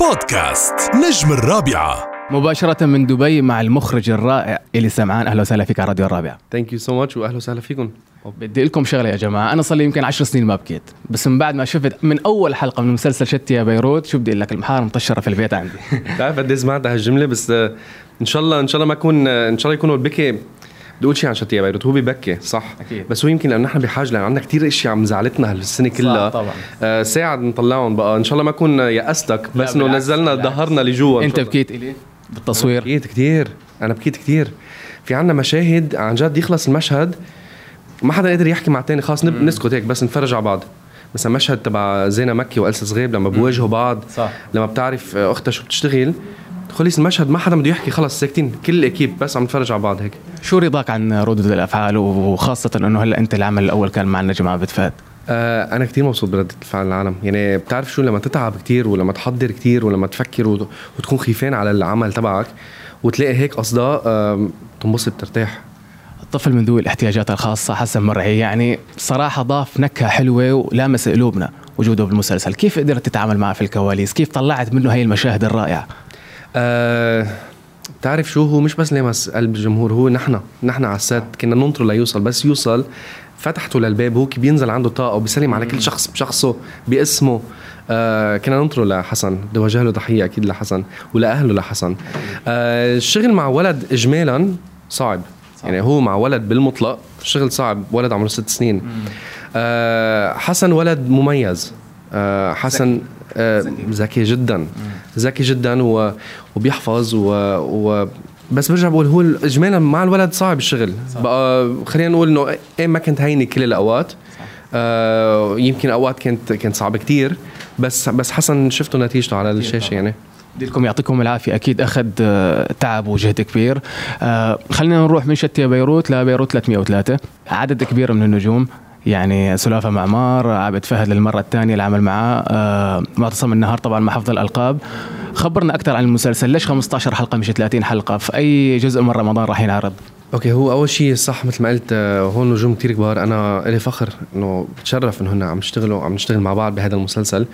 بودكاست نجم الرابعة. مباشرة من دبي مع المخرج الرائع إلي سمعان أهلا وسهلا فيك على راديو الرابعة. Thank you so much وأهلا وسهلا فيكم. بدي لكم شغلة يا جماعة أنا صار لي يمكن عشر سنين ما بكيت بس من بعد ما شفت من أول حلقة من مسلسل شتي يا بيروت شو بدي أقول لك؟ المحار مطشرة في البيت عندي. بتعرف قد إيه سمعت هالجملة بس آه، إن شاء الله إن شاء الله ما أكون آه، إن شاء الله يكونوا البكي بدي أقول شيء عن شتي بيروت هو ببكي صح أكيد. بس هو يمكن لأنه نحن بحاجة لأنه عندنا كثير أشياء عم زعلتنا هالسنة كلها طبعاً. آه ساعد نطلعهم بقى إن شاء الله ما اكون يأستك بس إنه نزلنا. ظهرنا لجوا الله. بكيت إلي بالتصوير بكيت كثير أنا بكيت كثير في عنا مشاهد عن جد يخلص المشهد ما حدا قادر يحكي مع الثاني خلاص نب- نسكت هيك بس نتفرج على بعض مثلا مشهد تبع زينة مكي وألسا صغيب لما بواجهوا بعض صح. لما بتعرف أختها شو بتشتغل خلص المشهد ما حدا بده يحكي خلص ساكتين كل الإكيب بس عم نتفرج على بعض هيك. شو رضاك عن ردود الأفعال؟ وخاصة أنه هلأ أنت العمل الأول كان مع النجم عابد فهد آه أنا كتير مبسوط بردة الفعل العالم. يعني بتعرف شو لما تتعب كتير ولما تحضر كتير ولما تفكر وت- وتكون خيفان على العمل تبعك وتلاقي هيك أصداء آه تنبسط ترتاح. الطفل من ذوي الاحتياجات الخاصة حسن مرعي يعني صراحة ضاف نكهة حلوة ولامس قلوبنا وجوده بالمسلسل. كيف قدرت تتعامل معه في الكواليس؟ كيف طلعت منه هاي المشاهد الرائعة؟ آه بتعرف شو؟ هو مش بس لمس قلب الجمهور هو نحن نحن على السات كنا ننطره ليوصل بس يوصل فتحته للباب هو كي بينزل عنده طاقة وبيسلم على كل شخص بشخصه باسمه. آه كنا ننطره لحسن بدي اوجه له تحية أكيد لحسن ولأهله لحسن. آه الشغل مع ولد اجمالا صعب. يعني هو مع ولد بالمطلق الشغل صعب ولد عمره ست سنين. آه حسن ولد مميز. آه حسن آه ذكي جدا. ذكي جدا و... وبيحفظ و... و... بس برجع بقول هو اجمالا مع الولد صعب الشغل. صح. بقى خلينا نقول إنه إيه ما كنت هينة كل الأوقات. آه يمكن أوقات كانت كانت صعبة كتير. بس بس حسن شفتوا نتيجته على الشاشة يعني. لكم يعطيكم العافية. أكيد أخذ آه، تعب وجهد كبير. آه، خلينا نروح من شتي بيروت لبيروت 303 عدد كبير من النجوم. يعني سلافة معمار عابد فهد للمرة الثانية العمل معاه. آه، معتصم النهار طبعا مع حفظ الألقاب. خبرنا أكثر عن المسلسل. ليش 15 حلقة مش 30 حلقة؟ في أي جزء من رمضان راح ينعرض؟ أوكي هو أول شيء صح مثل ما قلت آه، هون نجوم كتير كبار. أنا لي فخر إنه بتشرف إنه هن عم يشتغلوا عم نشتغل مع بعض بهذا المسلسل.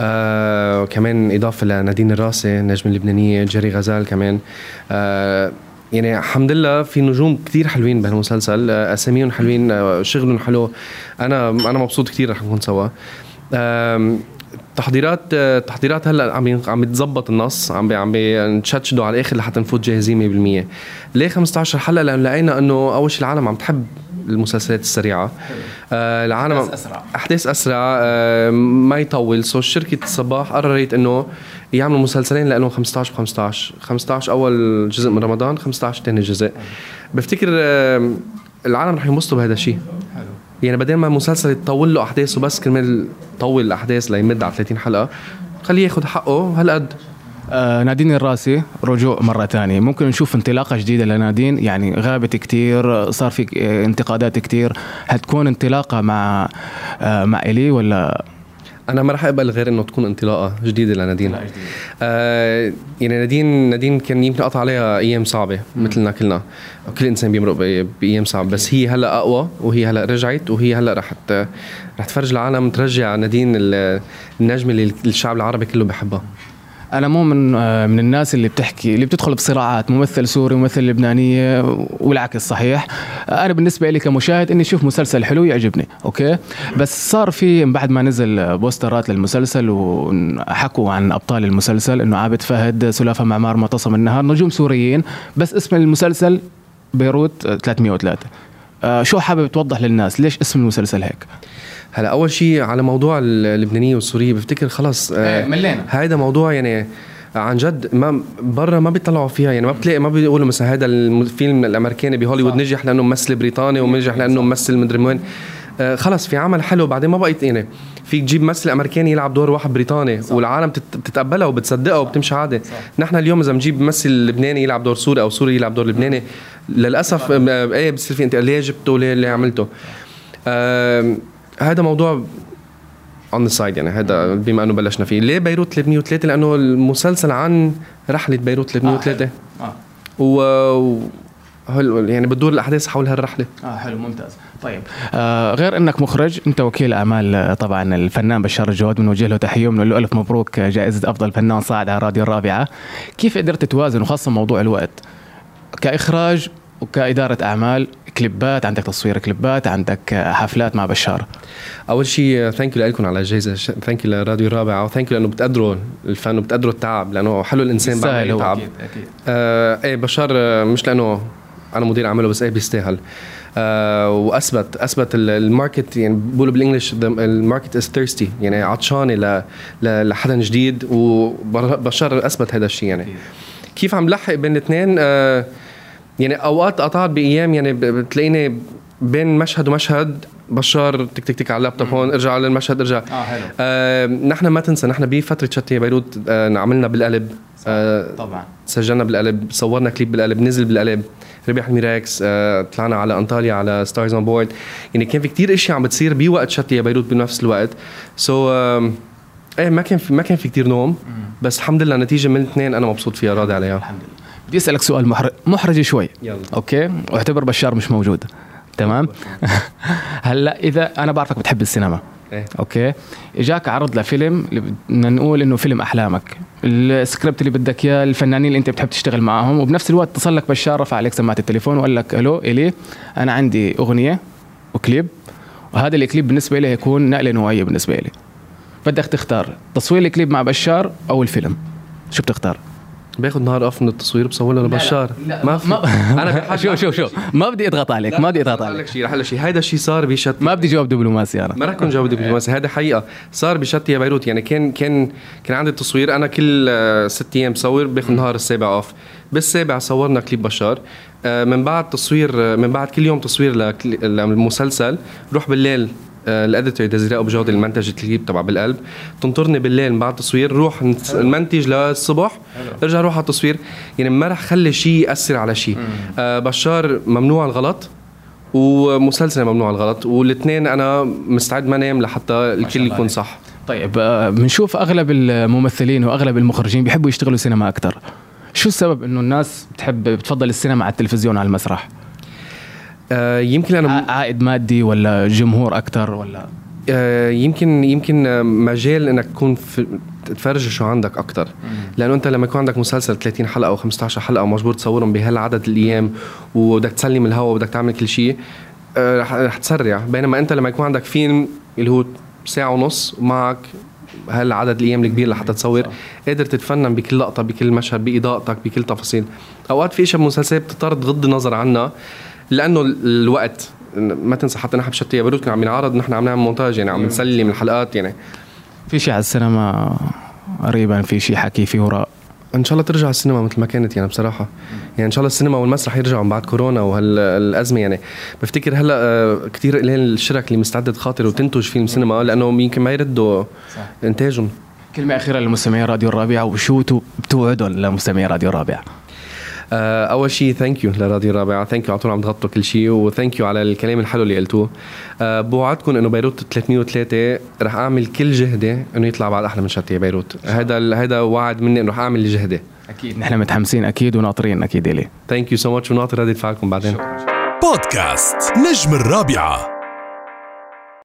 آه كمان إضافة لنادين الراسي النجمه اللبنانية جيري غزال كمان. آه يعني الحمد لله في نجوم كتير حلوين بهالمسلسل آه أساميهم حلوين آه شغلهم حلو. أنا أنا مبسوط كتير رح نكون سوا. تحضيرات تحضيرات هلأ عم عم يتظبط النص عم بي عم نشتشدوا على الآخر لحتى نفوت جاهزين 100% ليه 15 حلقه لأنه لقينا إنه أول شيء العالم عم تحب المسلسلات السريعة. آه العالم أحداث أسرع. أحداث أسرع آه ما يطول. سو شركة الصباح قررت إنه يعملوا مسلسلين لأنه 15 ب 15 15 أول جزء من رمضان 15 ثاني جزء. بفتكر آه العالم رح ينبسطوا بهذا الشيء. يعني بدل ما المسلسل يطول له أحداثه بس كرمال يطول الأحداث ليمد على 30 حلقة خليه ياخذ حقه. هالقد آه، نادين الراسي رجوع مرة ثانية. ممكن نشوف انطلاقة جديدة لنادين يعني غابت كتير صار في آه، انتقادات كتير. هتكون انطلاقة مع آه، مع إلي ولا؟ أنا ما راح أقبل غير إنه تكون انطلاقة جديدة لنادين. لا، جديدة. آه يعني نادين نادين كان يمكن قطع عليها أيام صعبة مثلنا كلنا. كل إنسان بيمرق بأيام صعبه بس هي هلأ أقوى وهي هلأ رجعت وهي هلأ رح رح تفرج العالم ترجع نادين ال- النجمه اللي الشعب العربي كله بحبها أنا مو من آه، من الناس اللي بتحكي اللي بتدخل بصراعات ممثل سوري وممثل لبنانية والعكس صحيح. أنا بالنسبة لي كمشاهد إني أشوف مسلسل حلو يعجبني okay؟ بس صار في بعد ما نزل posters ات للمسلسل وحكوا عن أبطال المسلسل إنه عابد فهد سلافة معمار معتصم النهار نجوم سوريين بس اسم المسلسل بيروت 303 آه، شو حابب توضح للناس؟ ليش اسم المسلسل هيك؟ هلا أول شيء على موضوع اللبنانية والسورية بفتكر خلص إيه، ملينا. هذا موضوع يعني عن جد ما برا ما بيطلعوا فيها يعني ما بتلاقي ما بيقولوا مثلا هذا الفيلم الأمريكاني بهوليوود نجح لأنه ممثل بريطاني ونجح لأنه ممثل مدري وين. آه خلص في عمل حلو بعدين ما بقيت يعني فيك تجيب ممثل أمريكاني يلعب دور واحد بريطاني صح. والعالم بتت- بتتقبلها وبتصدقها وبتمشي عادي نحن اليوم إذا بنجيب ممثل لبناني يلعب دور سوري أو سوري يلعب دور لبناني للأسف آه، إيه بتصير في انت ليه جبته؟ ليه ليه عملته؟ آه هذا موضوع on the side يعني هذا بما أنه بلشنا فيه. ليه بيروت 303 لأنه المسلسل عن رحلة بيروت 303 آه. و هل يعني بتدور الأحداث حول هالرحلة. آه حلو ممتاز. طيب آه غير إنك مخرج أنت وكيل أعمال آه، طبعا الفنان بشار الجواد بنوجه له تحية وبنقول له الف مبروك آه، جائزة أفضل فنان صاعد على راديو الرابعة. كيف قدرت توازن وخاصة موضوع الوقت كإخراج وكإدارة أعمال كليبات عندك تصوير كليبات عندك آه، حفلات مع بشار. أول شيء thank you لكم على الجائزه thank you لراديو الرابعه و thank you لأنه بتقدروا الفن وبتقدروا التعب لأنه حلو الإنسان بعد يتعب. أكيد أكيد. آه إيه بشار آه، مش لأنه أنا مدير اعماله بس إيه بيستاهل. آه وأثبت أثبت ال- ال market يعني بيقولوا بال English ال market is thirsty يعني عطشانة لحدا جديد وبشار أثبت هذا الشيء يعني. كيف عم لحق بين الاثنين؟ آه يعني أوقات قطعت بأيام يعني بتلاقيني بين مشهد ومشهد بشار تك تك تك على اللابتوب هون ارجع على المشهد ارجع. آه حلو. آه نحن ما تنسى نحن بفترة شتي بيروت آه عملنا بالقلب. آه طبعا. سجلنا بالقلب صورنا كليب بالقلب نزل بالقلب. ربح الميراكس آه، طلعنا على أنطاليا على Stars on Board يعني كان في كتير اشياء عم بتصير بوقت شتي بيروت بنفس الوقت. so so, إيه ما كان في ما كان في كتير نوم. بس الحمد لله نتيجة من الاثنين أنا مبسوط فيها راضي عليها. الحمد لله. بدي أسألك سؤال محرج محرج شوي. يلا. Okay؟ واعتبر بشار مش موجود. تمام؟ هلأ إذا أنا بعرفك بتحب السينما. إيه. Okay؟ إجاك عرض لفيلم اللي بدنا نقول إنه فيلم أحلامك. السكريبت اللي بدك إياه الفنانين اللي أنت بتحب تشتغل معاهم. وبنفس الوقت اتصل لك بشار رفع عليك سماعة التليفون وقال لك ألو إلي أنا عندي أغنية وكليب. وهذا الكليب بالنسبة لي هيكون نقلة نوعية بالنسبة لي. بدك تختار تصوير الكليب مع بشار أو الفيلم. شو بتختار؟ باخذ نهار off من التصوير بصور له لبشار ما في. أنا شو شو شو. ما بدي أضغط عليك ما بدي أضغط عليك. شيء رح شيء. هيدا الشيء صار بشت ما بدي جواب دبلوماسي أنا. ما رح كون جاوب دبلوماسي. هذا حقيقة. صار بشتي يا بيروت. يعني كان كان كان عندي التصوير أنا كل آه، ست أيام بصور باخذ النهار السابع off بالسابع صورنا كليب بشار. آه، من بعد تصوير آه، من بعد كل يوم تصوير للمسلسل روح بالليل. ال editor ديزيري ابو جوده المنتج الكليب تبع بالقلب. تنطرني بالليل بعد تصوير روح نت- نمنتج للصبح ارجع روح على التصوير. يعني ما رح خلي شيء يأثر على شيء آه، بشار ممنوع الغلط ومسلسل ممنوع الغلط والاثنين أنا مستعد ما نام لحتى الكل يكون. صح. طيب آه، بنشوف أغلب الممثلين وأغلب المخرجين بيحبوا يشتغلوا سينما أكثر شو السبب إنه الناس بتحب بتفضل السينما على التلفزيون على المسرح؟ آه، يمكن أنا عائد مادي ولا جمهور أكثر ولا؟ آه، يمكن يمكن آه، مجال إنك تكون في تفرج شو عندك أكثر لأنه أنت لما يكون عندك مسلسل 30 حلقة أو 15 حلقة ومجبور تصورهم بهالعدد الأيام وبدك تسلم الهواء وبدك تعمل كل شيء آه، رح رح تسرع. بينما أنت لما يكون عندك فيلم اللي هو ساعة ونص ومعك هالعدد الأيام الكبير لحتى تصور قادر تتفنن بكل لقطة بكل مشهد بإضاءتك بكل تفاصيل. أوقات في أشياء بمسلسلات بتضطر تغض النظر عنها. لأنه ال- الوقت ما تنسى حتى نحن بشتى بيروت كنا عم ينعرض نحن عم نعمل مونتاج يعني عم نسلم الحلقات يعني. في شيء على السينما قريبا؟ في شيء حكي في وراء؟ إن شاء الله ترجع السينما مثل ما كانت يعني بصراحة. يعني إن شاء الله السينما والمسرح يرجعوا من بعد كورونا وهالأزمة يعني. بفتكر هلأ آه، كثير قليل الشرك اللي مستعده تخاطر وتنتج فيلم سينما لأنه يمكن ما يردوا. إنتاجهم. كلمة أخيرة لمستمعي راديو الرابعة وشو تو- بتوعدهم لمستمعي راديو الرابعة آه، أول شيء thank you لراديو الرابعة. thank you على طول عم تغطوا كل شيء و thank you على الكلام الحلو اللي قلتوه. آه، بوعدكم إنه بيروت 303 رح أعمل كل جهدي إنه يطلع بعد أحلى من شتي بيروت. هذا هذا وعد مني إنه رح أعمل جهدي. أكيد. نحن متحمسين أكيد وناطرين أكيد إليه thank you so much وناطر ردة فعلكم بعدين. بودكاست نجم الرابعة.